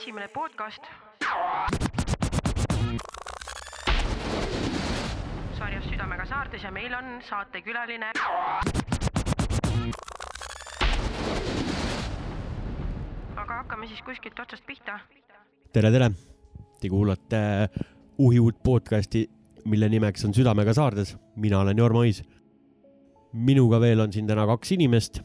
esimene podcast sarjas Südamega saartes ja meil on saatekülaline. aga hakkame siis kuskilt otsast pihta. tere, tere! Te kuulate Uhi uut podcasti, mille nimeks on Südamega saardes. mina olen Jorma Ois. minuga veel on siin täna kaks inimest.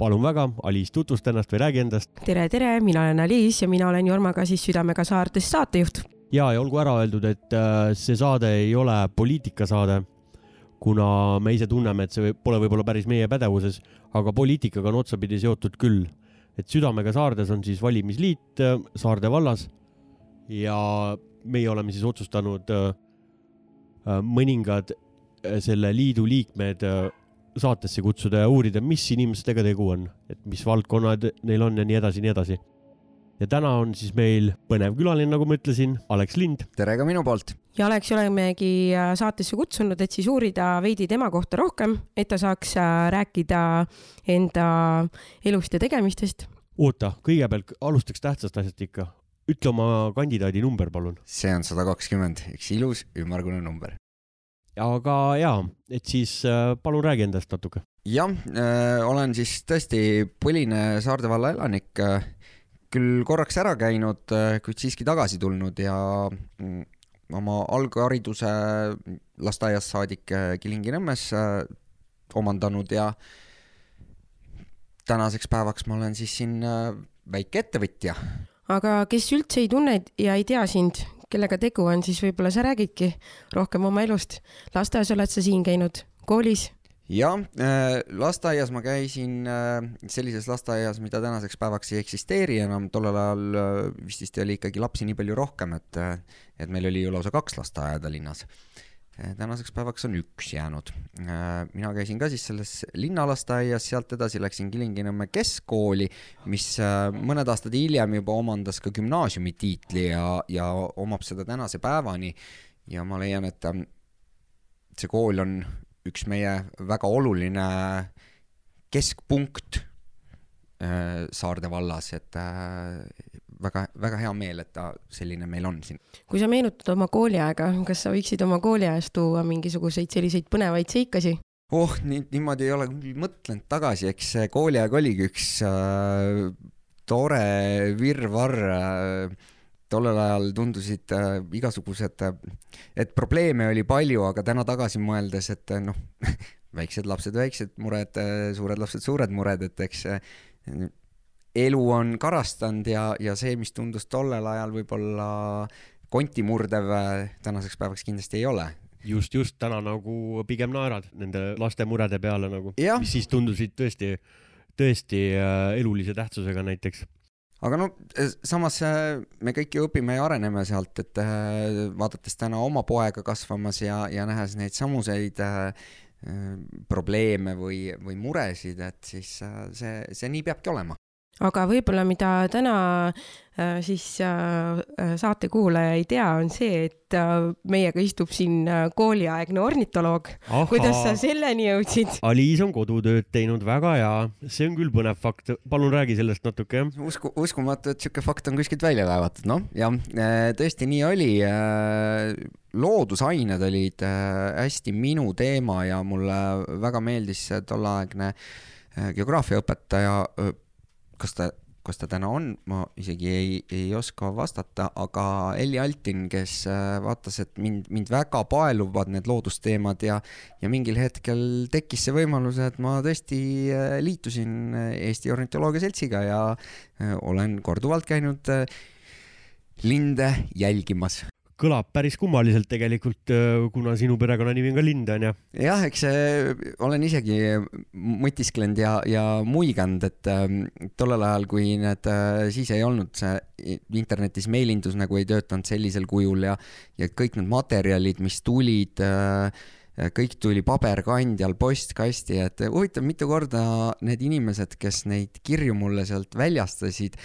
Palun väga, Aliis, tutvusta ennast või räägi endast. tere, tere, mina olen Aliis ja mina olen Jormaga siis Südamega saartes saatejuht. ja, ja olgu ära öeldud, et äh, see saade ei ole poliitikasaade, kuna me ise tunneme, et see pole võib-olla päris meie pädevuses, aga poliitikaga on otsapidi seotud küll et Südamega saardes on siis valimisliit äh, Saarde vallas ja meie oleme siis otsustanud äh, mõningad selle liidu liikmed saatesse kutsuda ja uurida, mis inimestega tegu on, et mis valdkonnad neil on ja nii edasi, nii edasi. ja täna on siis meil põnev külaline, nagu ma ütlesin, Alex Lind. tere ka minu poolt. ja Alex olemegi saatesse kutsunud, et siis uurida veidi tema kohta rohkem, et ta saaks rääkida enda elust ja tegemistest. oota, kõigepealt alustaks tähtsast asjast ikka ütle oma kandidaadi number, palun. see on sada kakskümmend, üks ilus ümmargune number. Aga jaa, et siis äh, palun räägi endast natuke. jah äh,, olen siis tõesti põline Saarde valla elanik äh,, küll korraks ära käinud kuid siiski tagasi tulnud ja mm, oma alghariduse lasteaiast saadik Kilingi-Nõmmes omandanud ja tänaseks päevaks ma olen siis siin väike ettevõtja aga kes üldse ei tunne ja ei tea sind, kellega tegu on, siis võib-olla sa räägidki rohkem oma elust. lasteaias oled sa siin käinud, koolis? jah äh,, lasteaias ma käisin äh, sellises lasteaias, mida tänaseks päevaks ei eksisteeri enam, tollel ajal äh, vist oli ikkagi lapsi nii palju rohkem, et, et meil oli ju lausa kaks lasteaeda linnas tänaseks päevaks on üks jäänud. mina käisin ka siis selles linnalasteaias, sealt edasi läksin Kilingi-Nõmme keskkooli, mis mõned aastad hiljem juba omandas ka gümnaasiumi tiitli ja, ja omab seda tänase päevani. ja ma leian, et see kool on üks meie väga oluline keskpunkt Saarde vallas, et väga, väga hea meel, et ta selline meil on siin. kui sa meenutad oma kooliaega, kas sa võiksid oma kooliajast tuua mingisuguseid selliseid põnevaid seikasi? oh, nii, niimoodi ei ole mõtlenud tagasi, eks kooliaeg oligi üks äh, tore virvarr äh, tollel ajal tundusid äh, igasugused äh,, et probleeme oli palju, aga täna tagasi mõeldes, et äh, noh väiksed lapsed, väiksed mured, äh, suured lapsed, suured mured, et eks äh, elu on karastanud ja, ja see, mis tundus tollel ajal võib-olla konti murdev, tänaseks päevaks kindlasti ei ole. just, just täna nagu pigem naerad nende laste murede peale nagu, mis siis tundusid tõesti, tõesti äh, elulise tähtsusega näiteks. Aga no samas äh, me kõik ju õpime ja areneme sealt, et äh, vaadates täna oma poega kasvamas ja, ja nähes neid samuseid äh, probleeme või, või muresid, et siis see, see nii peabki olema aga võib-olla, mida täna äh, siis äh, äh, saatekuulaja ei tea, on see, et meiega istub siin kooliaegne ornitoloog. kuidas sa selleni jõudsid? Aliis on kodutööd teinud, väga hea, see on küll põnev fakt, palun räägi sellest natuke. usku, uskumatu, et sihuke fakt on kuskilt välja kaevatud, noh, jah, tõesti nii oli. loodusained olid hästi minu teema ja mulle väga meeldis tolleaegne geograafiaõpetaja kas ta, kas ta täna on, ma isegi ei, ei oska vastata, aga Elli Altin, kes äh, vaatas, et mind, mind väga paeluvad need loodusteemad ja, ja mingil hetkel tekkis see võimalus, et ma tõesti äh, liitusin äh, Eesti Ornitoloogia Seltsiga ja olen korduvalt käinud linde jälgimas kõlab päris kummaliselt tegelikult, äh, kuna sinu perekonnanimi on ka Lind, onju. jah, eks olen isegi mõtisklenud ja, ja muiganud, et äh, tollel ajal, kui need äh,, siis ei olnud see internetis meilindus nagu ei töötanud sellisel kujul ja, ja kõik need materjalid, mis tulid äh, kõik tuli paberkandjal postkasti, et huvitav, mitu korda need inimesed, kes neid kirju mulle sealt väljastasid,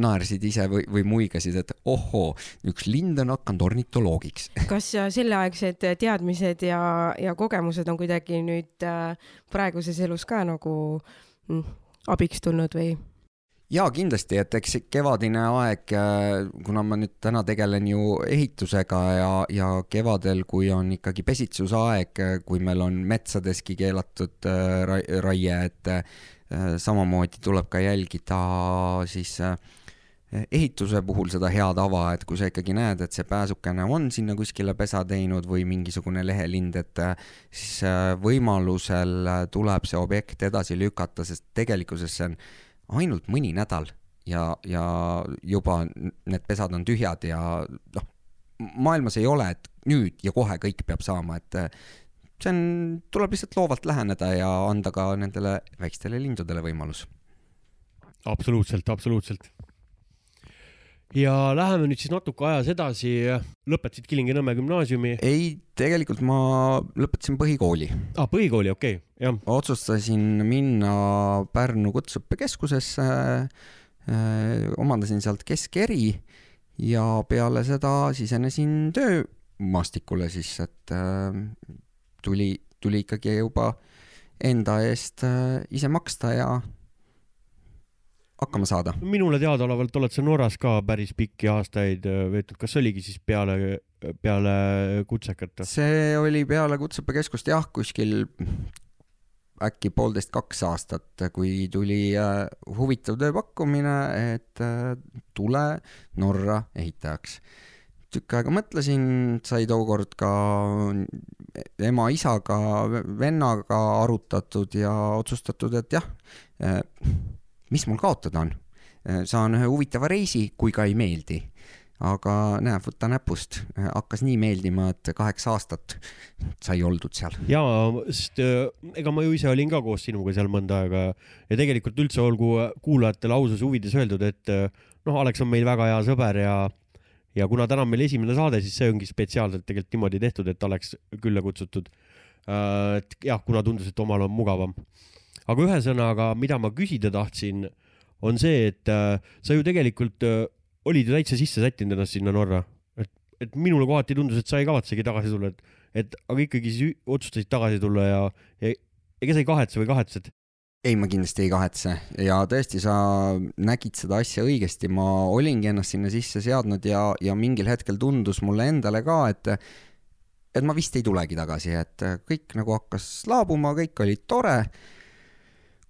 naersid ise või, või muigasid, et ohoo, üks lind on hakanud ornitoloogiks. kas selleaegsed teadmised ja, ja kogemused on kuidagi nüüd äh, praeguses elus ka nagu mm, abiks tulnud või? Jaa, kindlasti, et eks kevadine aeg, äh, kuna ma nüüd täna tegelen ju ehitusega ja, ja kevadel, kui on ikkagi pesitsusaeg, kui meil on metsadeski keelatud äh, raie, et äh, samamoodi tuleb ka jälgida siis ehituse puhul seda hea tava, et kui sa ikkagi näed, et see pääsukene on sinna kuskile pesa teinud või mingisugune lehelind, et siis võimalusel tuleb see objekt edasi lükata, sest tegelikkuses see on ainult mõni nädal ja, ja juba need pesad on tühjad ja noh, maailmas ei ole, et nüüd ja kohe kõik peab saama, et see on, tuleb lihtsalt loovalt läheneda ja anda ka nendele väikestele lindudele võimalus. absoluutselt, absoluutselt ja läheme nüüd siis natuke ajas edasi. lõpetasid Kilingi-Nõmme gümnaasiumi? ei, tegelikult ma lõpetasin põhikooli. aa, põhikooli, okei okay., jah. otsustasin minna Pärnu Kutseõppekeskusesse äh,, omandasin sealt keskeri ja peale seda sisenesin töömaastikule siis, et äh, tuli, tuli ikkagi juba enda eest äh, ise maksta ja hakkama saada? minule teadaolevalt oled sa Norras ka päris pikki aastaid äh, veetnud, kas oligi siis peale, peale kutsekat? see oli peale Kutseõppekeskust jah, kuskil äkki poolteist-kaks aastat, kui tuli äh, huvitav tööpakkumine, et äh, tule Norra ehitajaks. tükk aega mõtlesin, sai tookord ka ema-isaga, vennaga arutatud ja otsustatud, et jah mis mul kaotada on? Äh, saan ühe huvitava reisi, kui ka ei meeldi. aga näe, võta näpust, äh, hakkas nii meeldima, et kaheksa aastat sai oldud seal. jaa, sest äh, ega ma ju ise olin ka koos sinuga seal mõnda aega ja tegelikult üldse olgu kuulajatele aususe huvides öeldud, et noh, Alex on meil väga hea sõber ja ja kuna täna on meil esimene saade, siis see ongi spetsiaalselt tegelikult niimoodi tehtud, et Alex külla kutsutud. et jah, kuna tundus, et omal on mugavam aga ühesõnaga, mida ma küsida tahtsin, on see, et äh, sa ju tegelikult äh, olid ju täitsa sisse sättinud ennast sinna Norra, et, et minule kohati tundus, et sa ei kavatsegi tagasi tulla, et, et aga ikkagi siis otsustasid tagasi tulla ja, ja ega sa ei kahetse või kahetsed? ei, ma kindlasti ei kahetse. Ja tõesti, sa nägid seda asja õigesti, ma olingi ennast sinna sisse seadnud ja, ja mingil hetkel tundus mulle endale ka, et et ma vist ei tulegi tagasi, et kõik nagu hakkas laabuma, kõik oli tore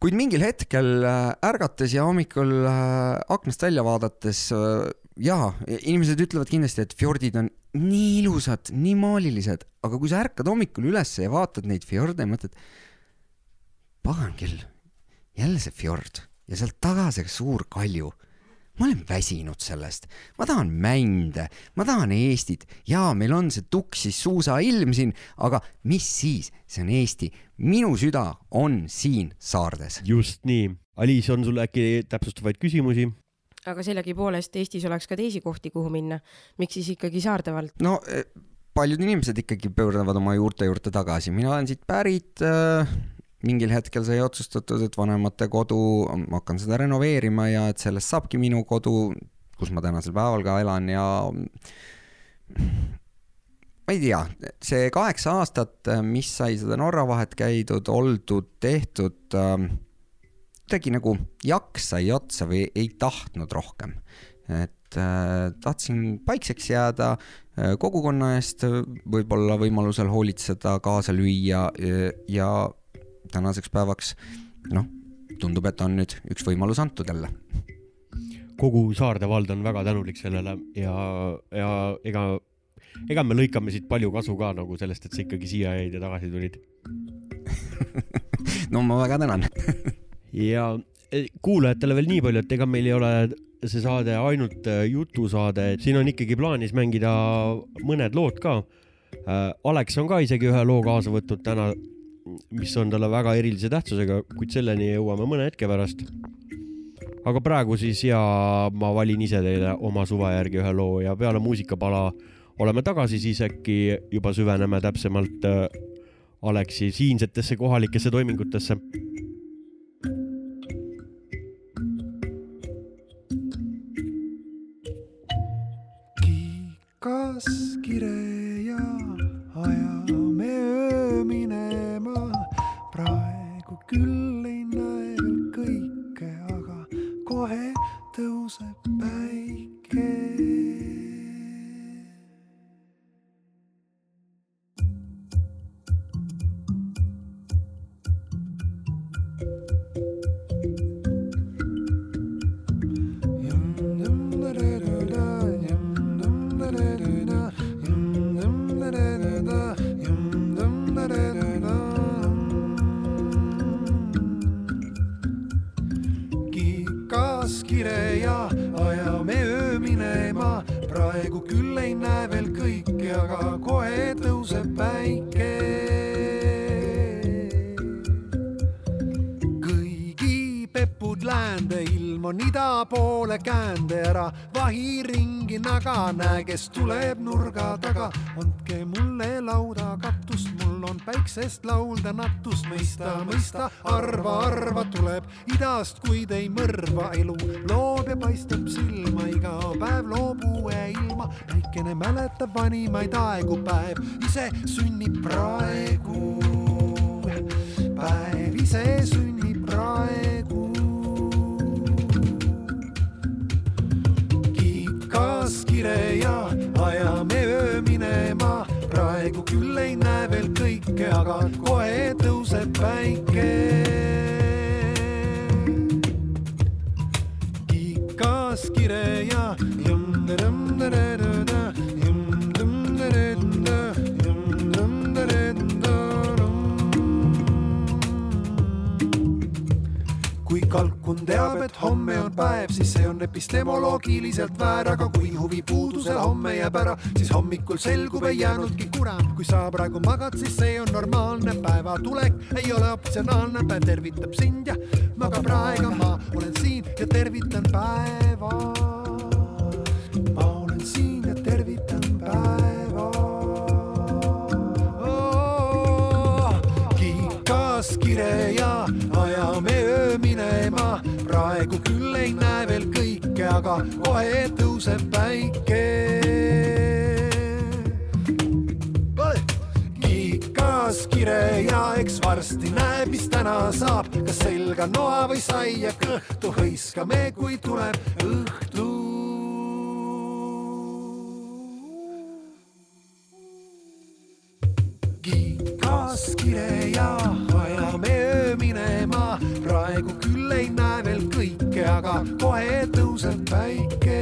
kuid mingil hetkel äh, ärgates ja hommikul äh, aknast välja vaadates, äh, jaa, inimesed ütlevad kindlasti, et fjordid on nii ilusad, nii maalilised, aga kui sa ärkad hommikul üles ja vaatad neid fjorde mõtled, pagan küll, jälle see fjord ja sealt taga see suur kalju ma olen väsinud sellest, ma tahan mände, ma tahan Eestit, jaa, meil on see tuksis suusailm siin, aga mis siis, see on Eesti, minu süda on siin saardes. just nii, Aliis, on sul äkki täpsustavaid küsimusi? aga sellegipoolest Eestis oleks ka teisi kohti, kuhu minna, miks siis ikkagi Saardevald? no e, paljud inimesed ikkagi pöörduvad oma juurte juurde tagasi, mina olen siit pärit äh, mingil hetkel sai otsustatud, et vanemate kodu, ma hakkan seda renoveerima ja et sellest saabki minu kodu, kus ma tänasel päeval ka elan ja ma ei tea, see kaheksa aastat, mis sai seda Norra vahet käidud, oldud, tehtud äh,, kuidagi nagu jaks sai otsa või ei tahtnud rohkem. et äh, tahtsin paikseks jääda äh,, kogukonna eest võib-olla võimalusel hoolitseda, kaasa lüüa ja, ja tänaseks päevaks noh, tundub, et on nüüd üks võimalus antud jälle. kogu Saarde vald on väga tänulik sellele ja, ja ega, ega me lõikame siit palju kasu ka nagu sellest, et sa ikkagi siia jäid ja tagasi tulid no ma väga tänan ja e, kuulajatele veel nii palju, et ega meil ei ole see saade ainult e, jutusaade, siin on ikkagi plaanis mängida mõned lood ka. E, Alex on ka isegi ühe loo kaasa võtnud täna mis on talle väga erilise tähtsusega, kuid selleni jõuame mõne hetke pärast. aga praegu siis ja ma valin ise teile oma suve järgi ühe loo ja peale muusikapala oleme tagasi, siis äkki juba süveneme täpsemalt äh, Aleksi siinsetesse kohalikesse toimingutesse. kiikas kire vanimaid aegu, päev ise sünnib praegu. päev ise sünnib praegu. kikas kire ja ajame öö minema, praegu küll ei näe veel kõike, aga kohe tõuseb päike. kikas kire ja teab, et homme on päev, siis see on epistemoloogiliselt väär, aga kui huvi puudusel homme jääb ära, siis hommikul selgub, ei jäänudki kurat. kui sa praegu magad, siis see on normaalne, päeva tulek ei ole optsionaalne, päev tervitab sind ja maga praegu ma olen siin ja tervitan päeva. ma olen siin ja tervitan päeva oh,. kikas kire ja praegu küll ei näe veel kõike, aga kohe tõuseb päike. kikas kire ja eks varsti näeb, mis täna saab, kas selga noa või saia kõhtu hõiskame, kui tuleb õhtu. kikas aga kohe tõuseb päike.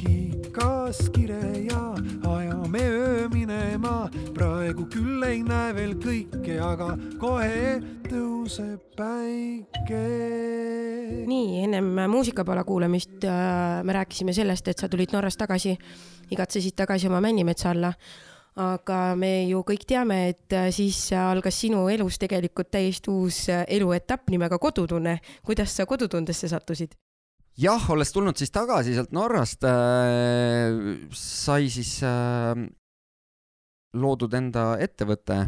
kikas kire ja ajame öö minema, praegu küll ei näe veel kõike, aga kohe tõuseb päike. nii, ennem muusikapala kuulamist äh, me rääkisime sellest, et sa tulid Norrast tagasi, igatsesid tagasi oma Männimetsa alla. Aga me ju kõik teame, et äh, siis algas sinu elus tegelikult täiesti uus äh, eluetapp nimega kodutunne. kuidas sa kodutundesse sattusid? jah, olles tulnud siis tagasi sealt Norrast äh,, sai siis äh, loodud enda ettevõte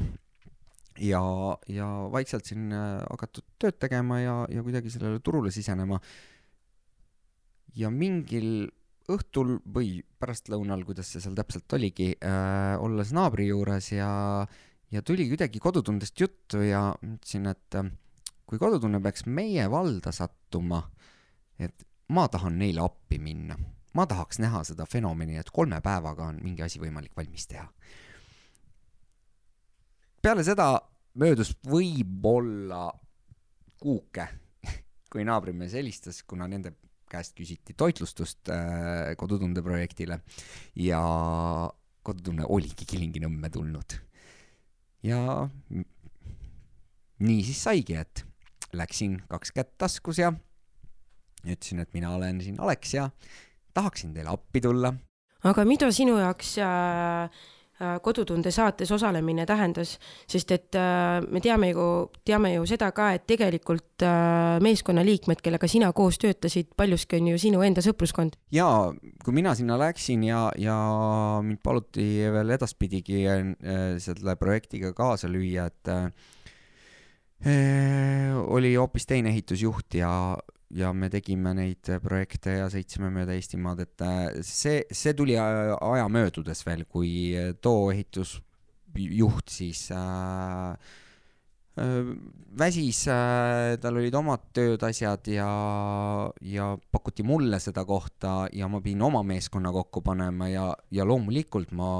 ja, ja vaikselt siin äh, hakatud tööd tegema ja, ja kuidagi sellele turule sisenema. ja mingil õhtul või pärastlõunal, kuidas see seal täpselt oligi äh,, olles naabri juures ja, ja tuli kuidagi kodutundest juttu ja mõtlesin, et äh, kui kodutunne peaks meie valda sattuma, et ma tahan neile appi minna. ma tahaks näha seda fenomeni, et kolme päevaga on mingi asi võimalik valmis teha. peale seda möödus võib-olla kuuke, kui naabrimees helistas, kuna nende käest küsiti toitlustust äh, kodutunde projektile ja kodutunne oligi Kilingi-Nõmme tulnud. ja nii siis saigi, et läksin kaks kätt taskus ja ütlesin, et mina olen siin Alex ja tahaksin teile appi tulla. aga mida sinu jaoks äh, kodutunde saates osalemine tähendas, sest et äh, me teame ju, teame ju seda ka, et tegelikult äh, meeskonnaliikmed, kellega sina koos töötasid, paljuski on ju sinu enda sõpruskond. jaa, kui mina sinna läksin ja, ja mind paluti veel edaspidigi äh, selle projektiga kaasa lüüa, et äh, oli hoopis teine ehitusjuht ja, ja me tegime neid projekte ja sõitsime mööda Eestimaad, et äh, see, see tuli aja aja möödudes veel, kui too ehitusjuht siis äh, äh, väsis äh,, tal olid omad tööd, asjad ja, ja pakuti mulle seda kohta ja ma pidin oma meeskonna kokku panema ja, ja loomulikult ma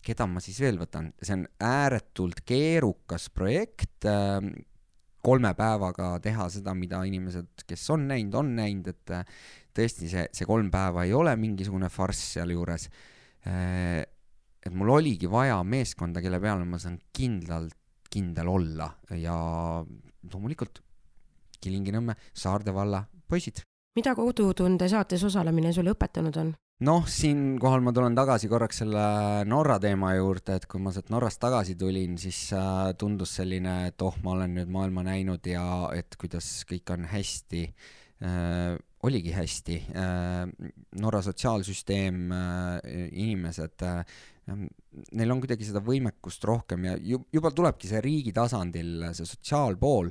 keda ma siis veel võtan, see on ääretult keerukas projekt äh,, kolme päevaga teha seda, mida inimesed, kes on näinud, on näinud, et äh, tõesti see, see kolm päeva ei ole mingisugune farss sealjuures äh,. et mul oligi vaja meeskonda, kelle peale ma saan kindlalt, kindel olla ja loomulikult Kilingi-Nõmme, Saarde valla poisid. mida Kodutunde saates osalemine sulle õpetanud on? Noh, siinkohal ma tulen tagasi korraks selle Norra teema juurde, et kui ma sealt Norrast tagasi tulin, siis äh, tundus selline, et oh, ma olen nüüd maailma näinud ja et kuidas kõik on hästi äh,. oligi hästi äh,. Norra sotsiaalsüsteem äh,, inimesed äh,, neil on kuidagi seda võimekust rohkem ja juba tulebki see riigi tasandil, see sotsiaalpool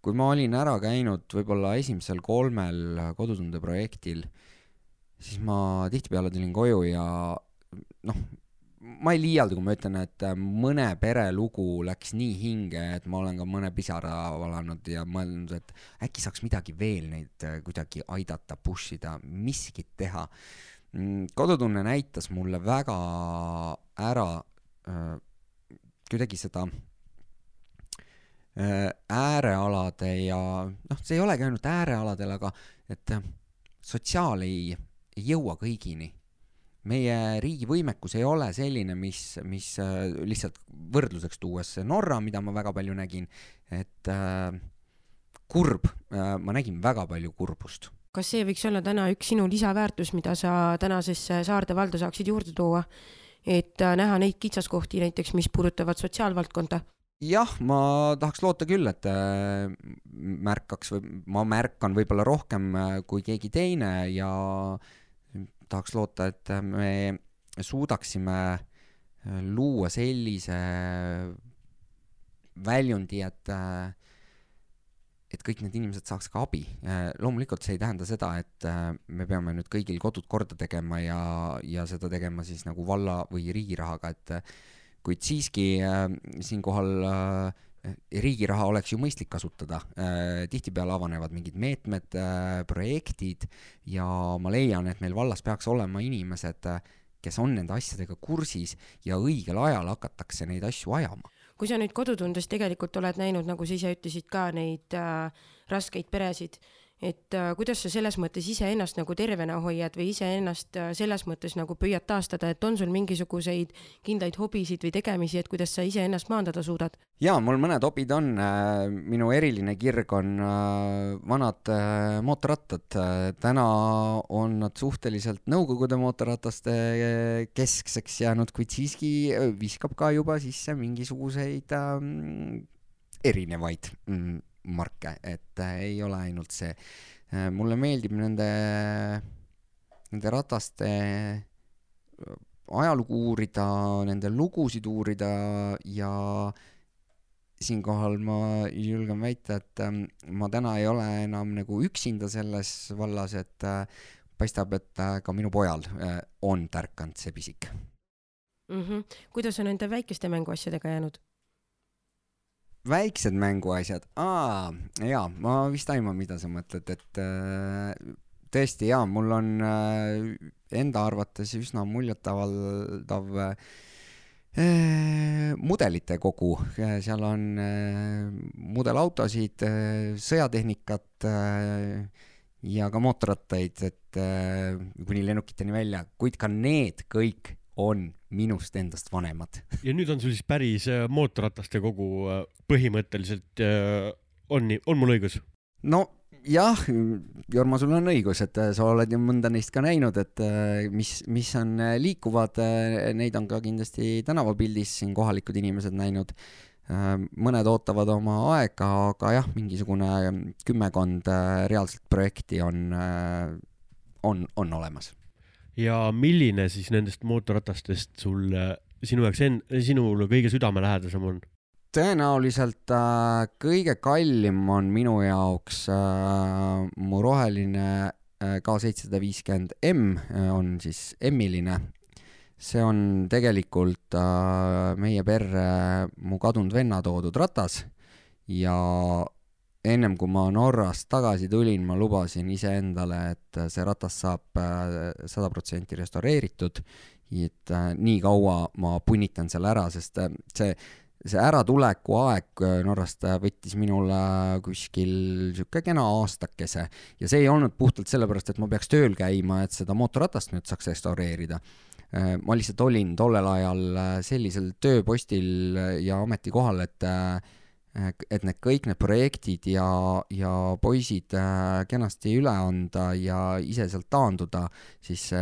kui ma olin ära käinud võib-olla esimesel kolmel kodutunde projektil, siis ma tihtipeale tulin koju ja noh, ma ei liialda, kui ma ütlen, et mõne pere lugu läks nii hinge, et ma olen ka mõne pisara valanud ja mõelnud, et äkki saaks midagi veel neid kuidagi aidata, push ida, miskit teha. Mm, kodutunne näitas mulle väga ära äh, kuidagi seda äh, äärealade ja noh, see ei olegi ainult äärealadel, aga et sotsiaal ei ei jõua kõigini. meie riigi võimekus ei ole selline, mis, mis äh, lihtsalt võrdluseks tuues Norra, mida ma väga palju nägin, et äh, kurb äh,, ma nägin väga palju kurbust kas see võiks olla täna üks sinu lisaväärtus, mida sa tänasesse Saarde valda saaksid juurde tuua? et äh, näha neid kitsaskohti näiteks, mis puudutavad sotsiaalvaldkonda? jah, ma tahaks loota küll, et äh, märkaks või ma märkan võib-olla rohkem kui keegi teine ja tahaks loota, et me suudaksime äh, luua sellise väljundi, et äh, et kõik need inimesed saaks ka abi. Äh, loomulikult see ei tähenda seda, et me peame nüüd kõigil kodud korda tegema ja, ja seda tegema siis nagu valla või riigi rahaga, et kuid siiski siinkohal äh, riigi raha oleks ju mõistlik kasutada, äh, tihtipeale avanevad mingid meetmed, äh, projektid ja ma leian, et meil vallas peaks olema inimesed, äh, kes on nende asjadega kursis ja õigel ajal hakatakse neid asju ajama. kui sa nüüd kodutundes tegelikult oled näinud, nagu sa ise ütlesid ka, neid äh, raskeid peresid et äh, kuidas sa selles mõttes iseennast nagu tervena hoiad või iseennast äh, selles mõttes nagu püüad taastada, et on sul mingisuguseid kindlaid hobisid või tegemisi, et kuidas sa iseennast maandada suudad? jaa, mul mõned hobid on. Äh, minu eriline kirg on vanad mootorrattad. täna on nad suhteliselt Nõukogude mootorrataste keskseks jäänud, kuid siiski viskab ka juba sisse mingisuguseid ähm, erinevaid mm, marke, et äh, ei ole ainult see. Äh, mulle meeldib nende, nende rataste äh, ajalugu uurida, nende lugusid uurida ja siinkohal ma julgen väita, et ähm, ma täna ei ole enam nagu üksinda selles vallas, et paistab, et ka minu pojal on tärkanud see pisik mm. -hmm. kuidas on nende väikeste mänguasjadega jäänud? Väiksed mänguasjad, aa, jaa, ma vist aiman, mida sa mõtled, et äh, tõesti jaa, mul on äh, enda arvates üsna muljetavaldav äh, mudelite kogu, seal on äh, mudelautosid äh,, sõjatehnikat äh, ja ka mootorrattaid, et kuni lennukiteni välja, kuid ka need kõik on minust endast vanemad. ja nüüd on sul siis päris äh, mootorrataste kogu äh, põhimõtteliselt äh, on nii, on mul õigus? no jah, Jorma, sul on õigus, et sa oled ju mõnda neist ka näinud, et mis, mis on liikuvad, neid on ka kindlasti tänavapildis siin kohalikud inimesed näinud. mõned ootavad oma aega, aga jah, mingisugune kümmekond reaalset projekti on, on, on olemas ja milline siis nendest mootorratastest sul, sinu jaoks en-, sinule kõige südamelähedasem on? tõenäoliselt äh, kõige kallim on minu jaoks äh, mu roheline äh, K seitsesada viiskümmend M äh, on siis M-iline. see on tegelikult äh, meie perre mu kadunud venna toodud ratas ja ennem kui ma Norrast tagasi tulin, ma lubasin iseendale, et see ratas saab äh, sada protsenti restaureeritud et äh, nii kaua ma punnitan selle ära, sest äh, see, see äratuleku aeg äh, Norrast äh, võttis minul kuskil sihuke kena aastakese ja see ei olnud puhtalt sellepärast, et ma peaks tööl käima, et seda mootorratast nüüd saaks restaureerida äh,. ma lihtsalt olin tollel ajal sellisel tööpostil ja ametikohal, et et need kõik need projektid ja, ja poisid kenasti üle anda ja ise sealt taanduda, siis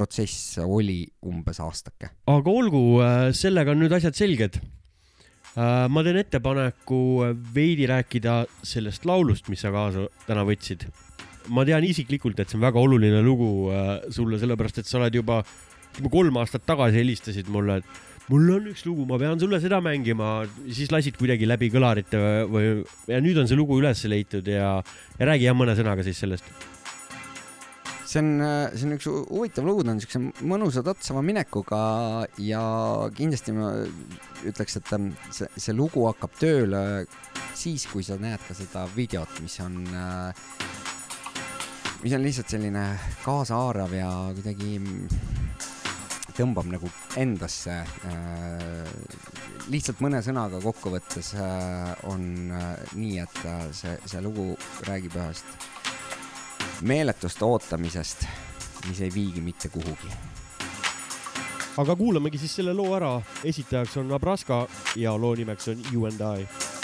protsess oli umbes aastake. aga olgu, äh, sellega on nüüd asjad selged. Äh, ma teen ettepaneku veidi rääkida sellest laulust, mis sa kaasa täna võtsid. ma tean isiklikult, et see on väga oluline lugu äh, sulle, sellepärast et sa oled juba, juba kolm aastat tagasi helistasid mulle, et mul on üks lugu, ma pean sulle seda mängima, siis lasid kuidagi läbi kõlarite või ja nüüd on see lugu üles leitud ja, ja räägi jah mõne sõnaga siis sellest. See on, see on üks huvitav lugu, ta on siukse mõnusa tatsava minekuga ja kindlasti ma ütleks, et ähm, see, see lugu hakkab tööle siis, kui sa näed ka seda videot, mis on, äh, mis on lihtsalt selline kaasahaarav ja kuidagi tõmbab nagu endasse. Äh, lihtsalt mõne sõnaga kokkuvõttes äh, on nii, et see, see lugu räägib ühest meeletust ootamisest, mis ei viigi mitte kuhugi. aga kuulamegi siis selle loo ära, esitajaks on Abraska ja loo nimeks on You and I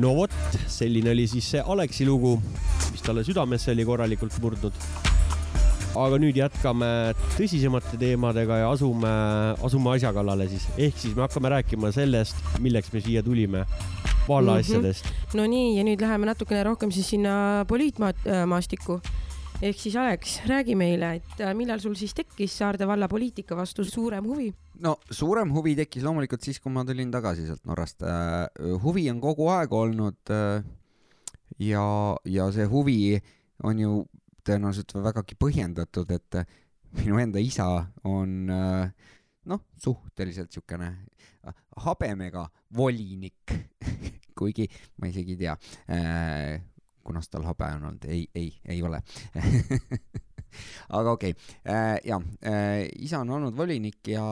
no vot, selline oli siis see Aleksi lugu, mis talle südamesse oli korralikult murdnud. aga nüüd jätkame tõsisemate teemadega ja asume, asume asja kallale siis, ehk siis me hakkame rääkima sellest, milleks me siia tulime, valla asjadest mm. -hmm. no nii, ja nüüd läheme natukene rohkem siis sinna poliitmaastikku ehk siis Alex, räägi meile, et äh, millal sul siis tekkis Saarde valla poliitika vastu suurem huvi? No suurem huvi tekkis loomulikult siis, kui ma tulin tagasi sealt Norrast. Äh, huvi on kogu aeg olnud äh, ja, ja see huvi on ju tõenäoliselt vägagi põhjendatud, et minu enda isa on noh, suhteliselt siukene habemega volinik. Kuigi ma isegi ei tea, kunas tal habe on olnud, ei, ei, ei ole aga okei okay. äh,, ja äh, isa on olnud volinik ja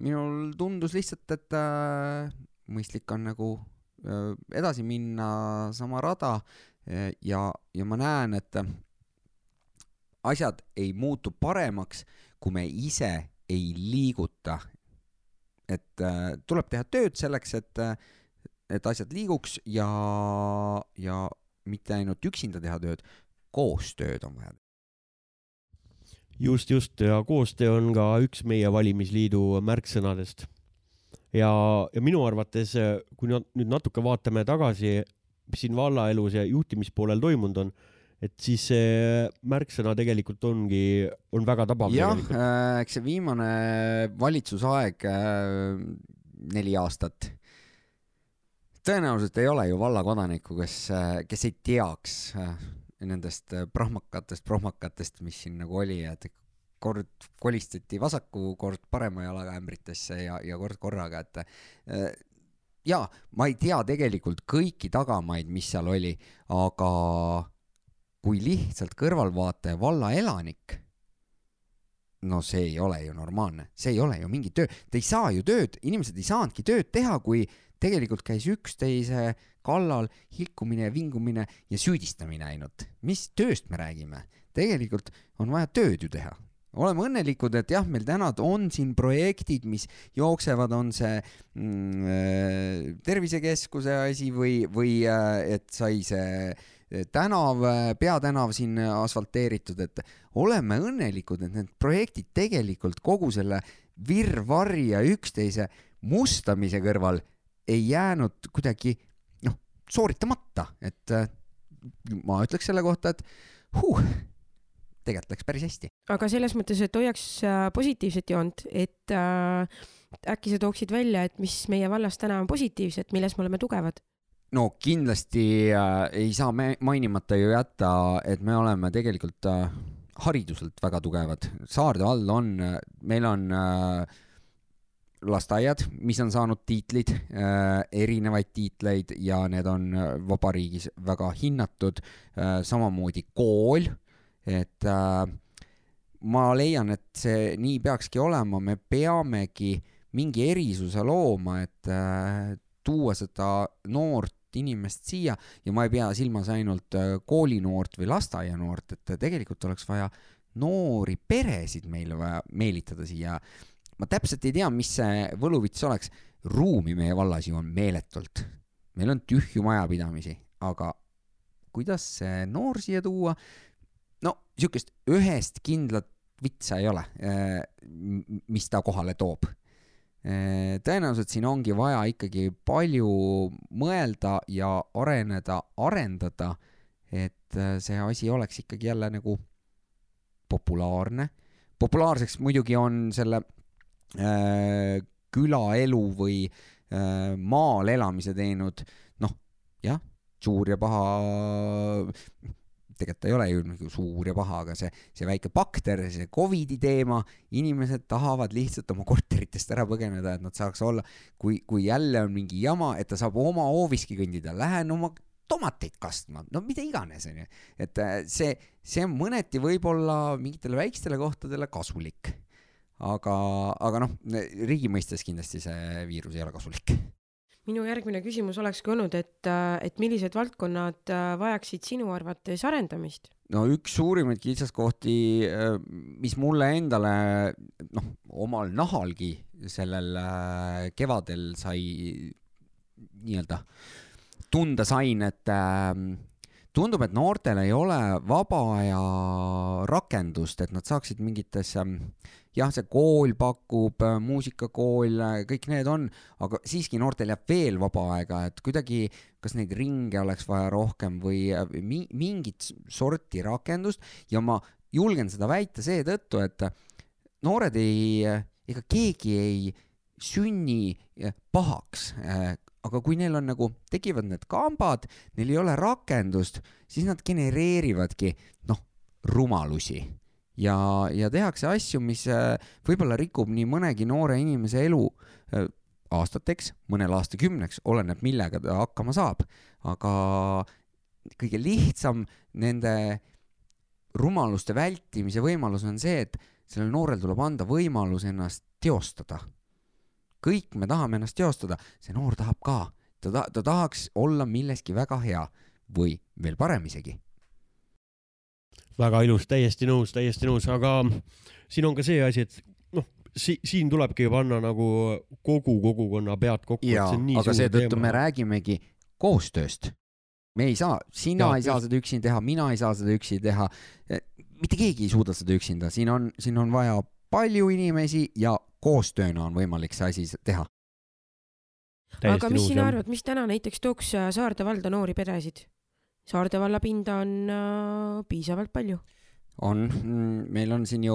minul tundus lihtsalt, et äh, mõistlik on nagu edasi minna sama rada ja, ja ma näen, et asjad ei muutu paremaks, kui me ise ei liiguta. et tuleb teha tööd selleks, et et asjad liiguks ja, ja mitte ainult üksinda teha tööd, koostööd on vaja just, just ja koostöö on ka üks meie valimisliidu märksõnadest. ja, ja minu arvates, kui nüüd natuke vaatame tagasi, mis siin vallaelus ja juhtimispoolel toimunud on, et siis see märksõna tegelikult ongi, on väga tabav. jah, äh, eks see viimane valitsusaeg äh,, neli aastat, tõenäoliselt ei ole ju vallakodanikku, kes, äh, kes ei teaks nendest äh, prahmakatest, prohmakatest, mis siin nagu oli, et kord kolistati vasaku, kord parema jalaga ämbritesse ja, ja kord korraga, et äh, jaa, ma ei tea tegelikult kõiki tagamaid, mis seal oli, aga kui lihtsalt kõrvalvaataja valla elanik, no see ei ole ju normaalne, see ei ole ju mingi töö, te ei saa ju tööd, inimesed ei saanudki tööd teha, kui tegelikult käis üksteise kallal hilkumine vingumine ja süüdistamine ainult. mis tööst me räägime? tegelikult on vaja tööd ju teha. oleme õnnelikud, et jah, meil täna on siin projektid, mis jooksevad, on see mm, äh, tervisekeskuse asi või, või äh, et sai see tänav, peatänav siin asfalteeritud, et oleme õnnelikud, et need projektid tegelikult kogu selle virvarri ja üksteise mustamise kõrval ei jäänud kuidagi sooritamata, et äh, ma ütleks selle kohta, et huh, tegelikult läks päris hästi. aga selles mõttes, et hoiaks äh, positiivset joont, et äh, äkki sa tooksid välja, et mis meie vallas täna on positiivset, milles me oleme tugevad? no kindlasti äh, ei saa me mainimata ju jätta, et me oleme tegelikult äh, hariduselt väga tugevad. Saarde vald on, meil on äh, lasteaiad, mis on saanud tiitlid äh,, erinevaid tiitleid ja need on äh, vabariigis väga hinnatud äh,. samamoodi kool, et ma leian, et see nii peakski olema, me peamegi mingi erisuse looma, et tuua seda noort inimest siia ja ma ei pea silmas ainult koolinoort või lasteaianoort, et tegelikult oleks vaja noori peresid meile vaja meelitada siia ma täpselt ei tea, mis see võluvits oleks. ruumi meie vallas ju on meeletult. meil on tühju majapidamisi, aga kuidas see noor siia tuua? no sihukest ühest kindlat vitsa ei ole, eh, mis ta kohale toob. Eh, tõenäoliselt siin ongi vaja ikkagi palju mõelda ja areneda, arendada, et eh, see asi oleks ikkagi jälle nagu populaarne. populaarseks muidugi on selle külaelu või äh, maal elamise teinud, noh, jah, suur ja paha, tegelikult ta ei ole ju nagu suur ja paha, aga see, see väike bakter, see Covidi teema, inimesed tahavad lihtsalt oma korteritest ära põgeneda, et nad saaks olla, kui, kui jälle on mingi jama, et ta saab oma hooviski kõndida, lähen oma tomateid kastma, no mida iganes, onju. et äh, see, see on mõneti võib-olla mingitele väikestele kohtadele kasulik aga, aga noh, riigi mõistes kindlasti see viirus ei ole kasulik. minu järgmine küsimus olekski olnud, et, et millised valdkonnad vajaksid sinu arvates arendamist? no üks suurimaid kitsaskohti, mis mulle endale noh, omal nahalgi sellel kevadel sai nii-öelda tunda sain, et äh, tundub, et noortel ei ole vaba aja rakendust, et nad saaksid mingitesse, jah, see kool pakub, muusikakool, kõik need on, aga siiski noortel jääb veel vaba aega, et kuidagi, kas neid ringe oleks vaja rohkem või mi mingit sorti rakendust ja ma julgen seda väita seetõttu, et noored ei, ega keegi ei sünni pahaks aga kui neil on nagu, tekivad need kambad, neil ei ole rakendust, siis nad genereerivadki, noh, rumalusi. Ja, ja tehakse asju, mis äh, võib-olla rikub nii mõnegi noore inimese elu äh, aastateks, mõnel aastakümneks, oleneb, millega ta hakkama saab. aga kõige lihtsam nende rumaluste vältimise võimalus on see, et sellel noorel tuleb anda võimalus ennast teostada kõik me tahame ennast teostada, see noor tahab ka, ta ta-, ta tahaks olla milleski väga hea või veel parem isegi. Väga ilus, täiesti nõus, täiesti nõus, aga siin on ka see asi, et noh, si-, siin tulebki panna nagu kogu kogukonna pead kokku. jaa, aga seetõttu me räägimegi koostööst. me ei saa, sina ja, ei saa seda üksi teha, mina ei saa seda üksi teha. mitte keegi ei suuda seda üksinda, siin on, siin on vaja palju inimesi ja koostööna on võimalik see asi teha. aga mis sina arvad, mis täna näiteks tooks äh, Saarde valda noori peresid? Saarde valla pinda on äh, piisavalt palju. on, mm, meil on siin ju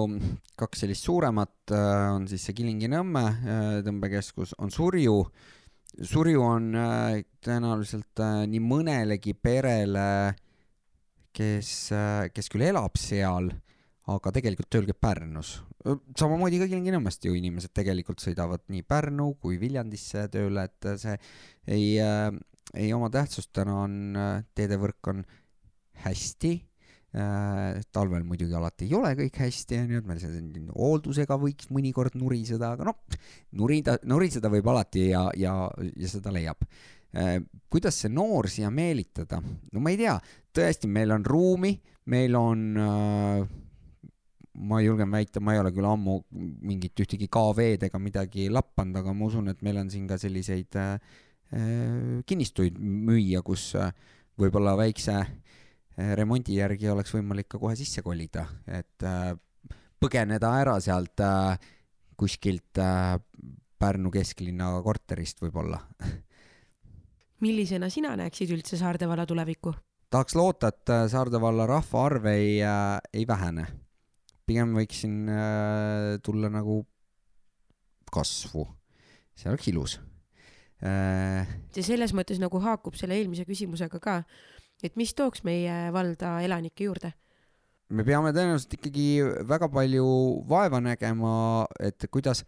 kaks sellist suuremat, äh, on siis see Kilingi-Nõmme äh, tõmbekeskus, on Surju. Surju on äh, tõenäoliselt äh, nii mõnelegi perele, kes, kes küll elab seal aga tegelikult tööl käib Pärnus. samamoodi ka Kilingi-Nõmmest ju inimesed tegelikult sõidavad nii Pärnu kui Viljandisse tööle, et see ei äh,, ei oma tähtsust, täna on äh, teedevõrk on hästi äh,, talvel muidugi alati ei ole kõik hästi, onju, et meil see hooldusega võiks mõnikord nuriseda, aga noh, nurida, nuriseda võib alati ja, ja, ja seda leiab äh, kuidas see noor siia meelitada? no ma ei tea, tõesti, meil on ruumi, meil on äh, ma julgen väita, ma ei ole küll ammu mingit ühtegi KV-d ega midagi lappanud, aga ma usun, et meil on siin ka selliseid äh kinnistuid müüa, kus äh, võib-olla väikse äh, remondi järgi oleks võimalik ka kohe sisse kolida, et äh, põgeneda ära sealt äh, kuskilt äh, Pärnu kesklinna korterist võib-olla millisena sina näeksid üldse Saarde valla tulevikku? tahaks loota, et äh, Saarde valla rahvaarv ei äh,, ei vähene pigem võiksin äh, tulla nagu kasvu, see oleks ilus äh,. See selles mõttes nagu haakub selle eelmise küsimusega ka, et mis tooks meie valda elanikke juurde? me peame tõenäoliselt ikkagi väga palju vaeva nägema, et kuidas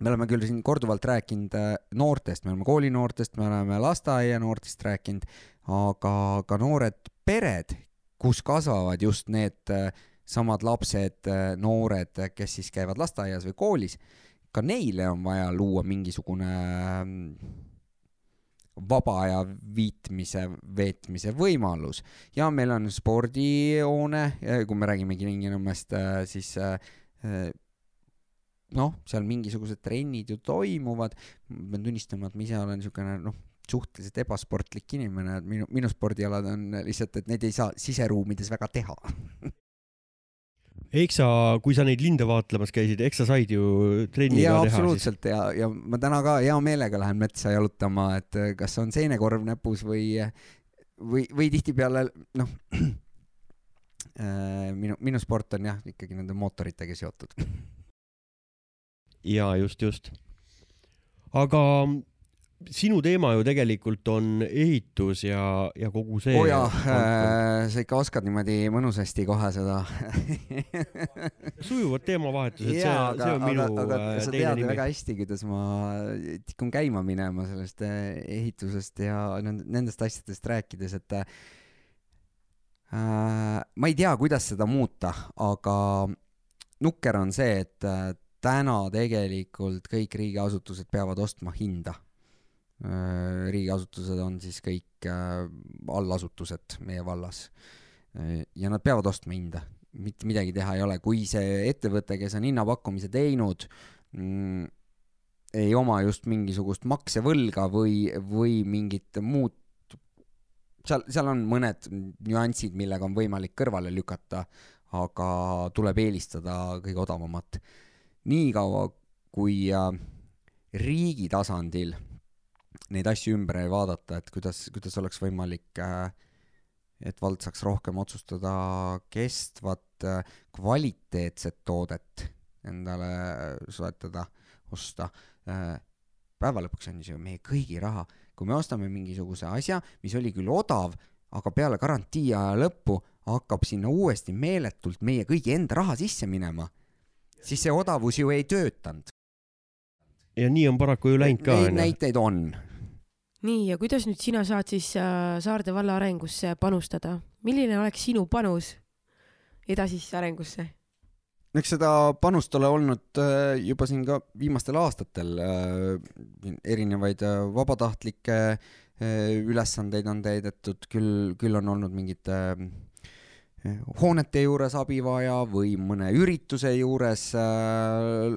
me oleme küll siin korduvalt rääkinud äh, noortest, me oleme koolinoortest, me oleme lasteaianoortest rääkinud, aga ka noored pered, kus kasvavad just need äh, samad lapsed, äh, noored, kes siis käivad lasteaias või koolis, ka neile on vaja luua mingisugune mm, vaba aja viitmise, veetmise võimalus. ja meil on spordihoone, kui me räägime Kilingi-Nõmmest, äh, siis äh, noh, seal mingisugused trennid ju toimuvad, ma pean tunnistama, et ma ise olen niisugune noh, suhteliselt ebasportlik inimene, et minu, minu spordialad on lihtsalt, et neid ei saa siseruumides väga teha eks sa, kui sa neid linde vaatlemas käisid, eks sa said ju trenni ja, ka teha. absoluutselt siis. ja, ja ma täna ka hea meelega lähen metsa jalutama, et eh, kas on seenekorv näpus või, või, või tihtipeale noh äh,, minu, minu sport on jah, ikkagi nende mootoritega seotud. ja just, just. aga sinu teema ju tegelikult on ehitus ja, ja kogu see. oo oh jaa äh,, sa ikka oskad niimoodi mõnusasti kohe seda sujuvad teemavahetused, see, see on minu aga, aga, äh, sa tead väga hästi, kuidas ma tikun käima minema sellest äh, ehitusest ja nendest asjadest rääkides, et äh, ma ei tea, kuidas seda muuta, aga nukker on see, et äh, täna tegelikult kõik riigiasutused peavad ostma hinda. Äh, riigiasutused on siis kõik äh, allasutused meie vallas. Äh, ja nad peavad ostma hinda, mitte midagi teha ei ole, kui see ettevõte, kes on hinnapakkumise teinud mm,, ei oma just mingisugust maksevõlga või, või mingit muud seal, seal on mõned nüansid, millega on võimalik kõrvale lükata, aga tuleb eelistada kõige odavamat. niikaua, kui äh, riigi tasandil neid asju ümber vaadata, et kuidas, kuidas oleks võimalik äh, et vald saaks rohkem otsustada kestvat äh, kvaliteetset toodet endale soetada, osta. päeva lõpuks on see ju meie kõigi raha kui me ostame mingisuguse asja, mis oli küll odav, aga peale garantii aja lõppu hakkab sinna uuesti meeletult meie kõigi enda raha sisse minema, siis see odavus ju ei töötanud. Ja nii on paraku ju läinud ka. Neid näiteid on. nii, ja kuidas nüüd sina saad siis äh, Saarde valla arengusse panustada? milline oleks sinu panus edasisse arengusse? eks seda panust ole olnud äh, juba siin ka viimastel aastatel, äh, erinevaid äh, vabatahtlikke ülesandeid on täidetud, küll, küll on olnud mingite hoonete juures abi vaja või mõne ürituse juures.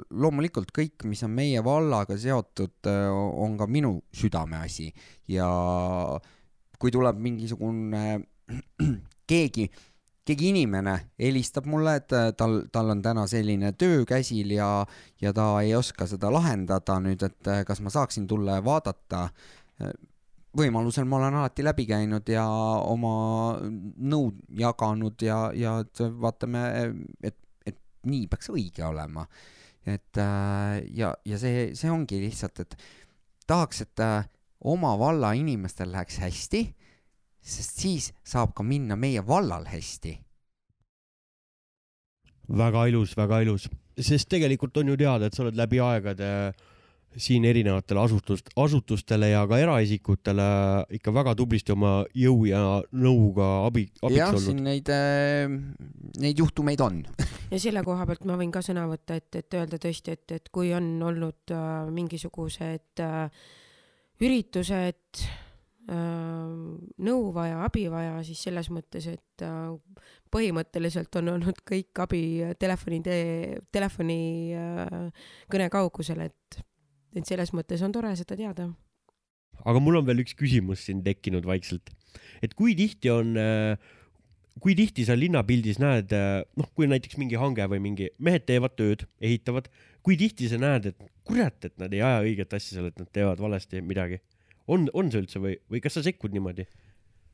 loomulikult kõik, mis on meie vallaga seotud, on ka minu südameasi ja kui tuleb mingisugune keegi keegi inimene helistab mulle, et äh, tal, tal on täna selline töö käsil ja, ja ta ei oska seda lahendada nüüd, et äh, kas ma saaksin tulla ja vaadata. Äh, võimalusel ma olen alati läbi käinud ja oma nõud jaganud ja, ja et vaatame, et, et nii peaks õige olema. et ja, ja see, see ongi lihtsalt, et tahaks, et oma valla inimestel läheks hästi sest siis saab ka minna meie vallal hästi. väga ilus, väga ilus, sest tegelikult on ju teada, et sa oled läbi aegade siin erinevatele asutust, asutustele ja ka eraisikutele ikka väga tublisti oma jõu ja nõuga abi, abiks jah, olnud. neid, äh, neid juhtumeid on ja selle koha pealt ma võin ka sõna võtta, et, et öelda tõesti, et, et kui on olnud äh, mingisugused äh, üritused nõu vaja, abi vaja, siis selles mõttes, et põhimõtteliselt on olnud kõik abi telefoni tee, telefoni kõne kaugusel, et, et selles mõttes on tore seda teada. aga mul on veel üks küsimus siin tekkinud vaikselt, et kui tihti on kui tihti sa linnapildis näed, noh, kui näiteks mingi hange või mingi, mehed teevad tööd, ehitavad, kui tihti sa näed, et kurat, et nad ei aja õiget asja seal, et nad teevad valesti midagi on, on see üldse või, või kas sa sekkud niimoodi?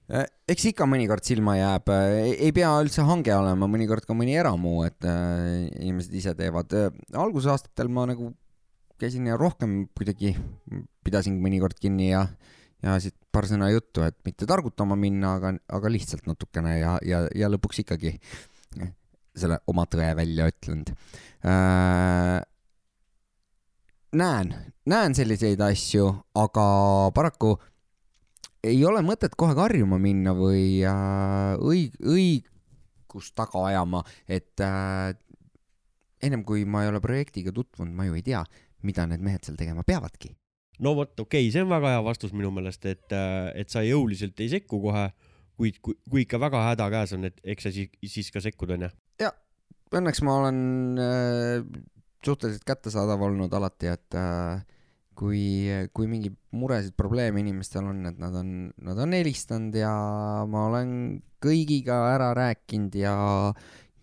Äh, eks ikka mõnikord silma jääb, äh, ei pea üldse hange olema, mõnikord ka mõni eramu, et äh, inimesed ise teevad. algusaastatel ma nagu käisin ja rohkem kuidagi pidasin mõnikord kinni ja, ja siit paar sõna juttu, et mitte targutama minna, aga, aga lihtsalt natukene ja, ja, ja lõpuks ikkagi selle oma tõe välja ütlenud. Äh, näen, näen selliseid asju, aga paraku ei ole mõtet kohe karjuma minna või äh, õig-, õigust taga ajama, et äh, ennem kui ma ei ole projektiga tutvunud, ma ju ei tea, mida need mehed seal tegema peavadki. no vot, okei okay,, see on väga hea vastus minu meelest, et, äh, et sa jõuliselt ei sekku kohe, kuid kui, kui ikka väga häda käes on, et eks sa siis, siis ka sekkud, onju. ja, õnneks ma olen äh, suhteliselt kättesaadav olnud alati, et äh, kui, kui mingi muresid, probleeme inimestel on, et nad on, nad on helistanud ja ma olen kõigiga ära rääkinud ja,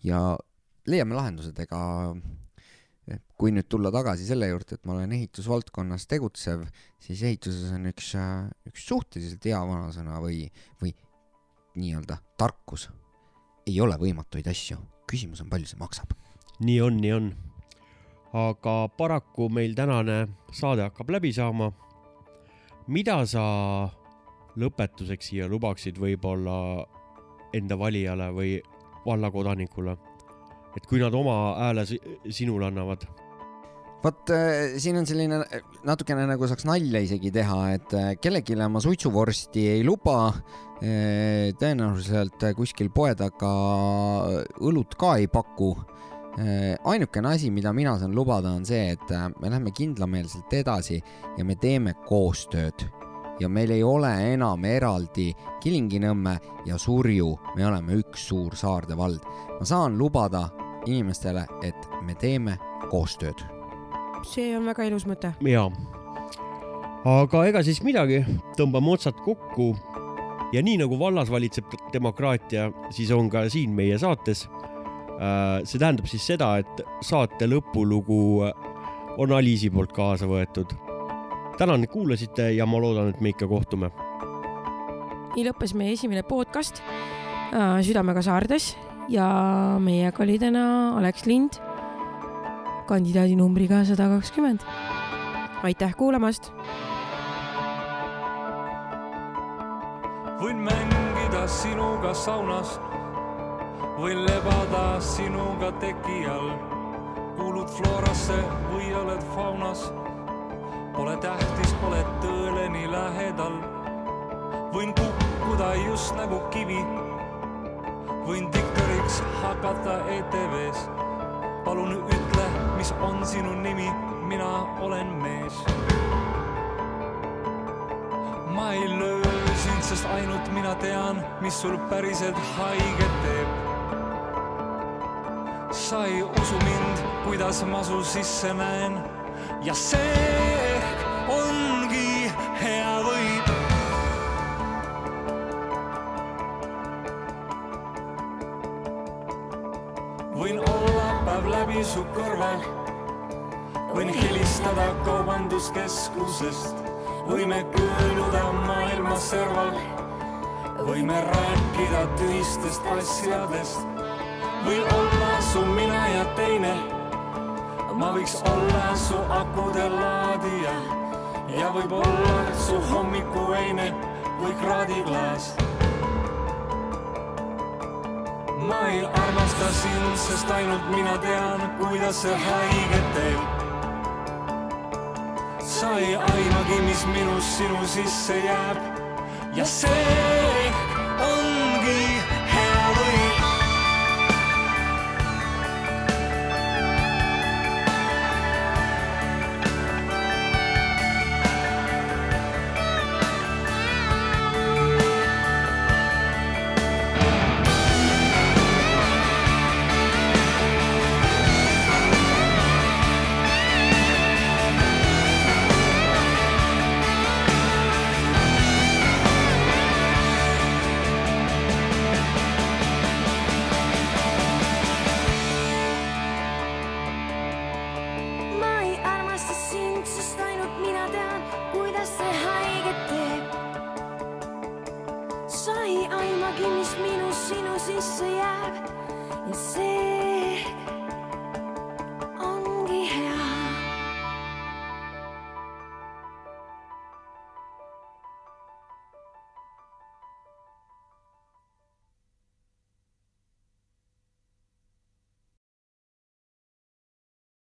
ja leiame lahendused, ega kui nüüd tulla tagasi selle juurde, et ma olen ehitusvaldkonnas tegutsev, siis ehituses on üks, üks suhteliselt hea vanasõna või, või nii-öelda tarkus. ei ole võimatuid asju, küsimus on, palju see maksab. nii on, nii on aga paraku meil tänane saade hakkab läbi saama. mida sa lõpetuseks siia lubaksid võib-olla enda valijale või vallakodanikule, et kui nad oma hääle sinule annavad? vot äh, siin on selline äh, natukene nagu saaks nalja isegi teha, et äh, kellelegi ma suitsuvorsti ei luba. tõenäoliselt kuskil poe taga õlut ka ei paku ainukene asi, mida mina saan lubada, on see, et me läheme kindlameelselt edasi ja me teeme koostööd ja meil ei ole enam eraldi Kilingi-Nõmme ja Surju, me oleme üks suur Saarde vald. ma saan lubada inimestele, et me teeme koostööd. see on väga ilus mõte. jaa, aga ega siis midagi, tõmbame otsad kokku ja nii nagu vallas valitseb demokraatia, siis on ka siin meie saates. Äh, see tähendab siis seda, et saate lõpulugu on Aliisi poolt kaasa võetud. tänan, et kuulasite ja ma loodan, et me ikka kohtume. nii lõppes meie esimene podcast äh, Südamega saardes ja meiega oli täna Alex Lind kandidaadi numbriga sada kakskümmend. aitäh kuulamast võin mängida sinuga saunas, võin lebada sinuga teki all. kuulud Florasse või oled faunas. Pole tähtis, oled tõele nii lähedal. võin kukkuda just nagu kivi. Võin diktoriks hakata ETV-s. palun ütle, mis on sinu nimi, mina olen mees. ma ei löö sind, sest ainult mina tean, mis sul päriselt haiget teeb. sa ei usu mind, kuidas ma su sisse näen ja see läbi su kõrval, võin helistada kaubanduskeskusest. Võime kõõluda maailma serval, võime rääkida tühistest asjadest, või olla su mina ja teine. ma võiks olla su akude laadija. Ja võib-olla su hommikuveine või kraadiklaas. Ma ei armasta sind, sest ainult mina tean, kuidas see haiget teeb. Sa ei aimagi, mis minus sinu sisse jääb. Ja see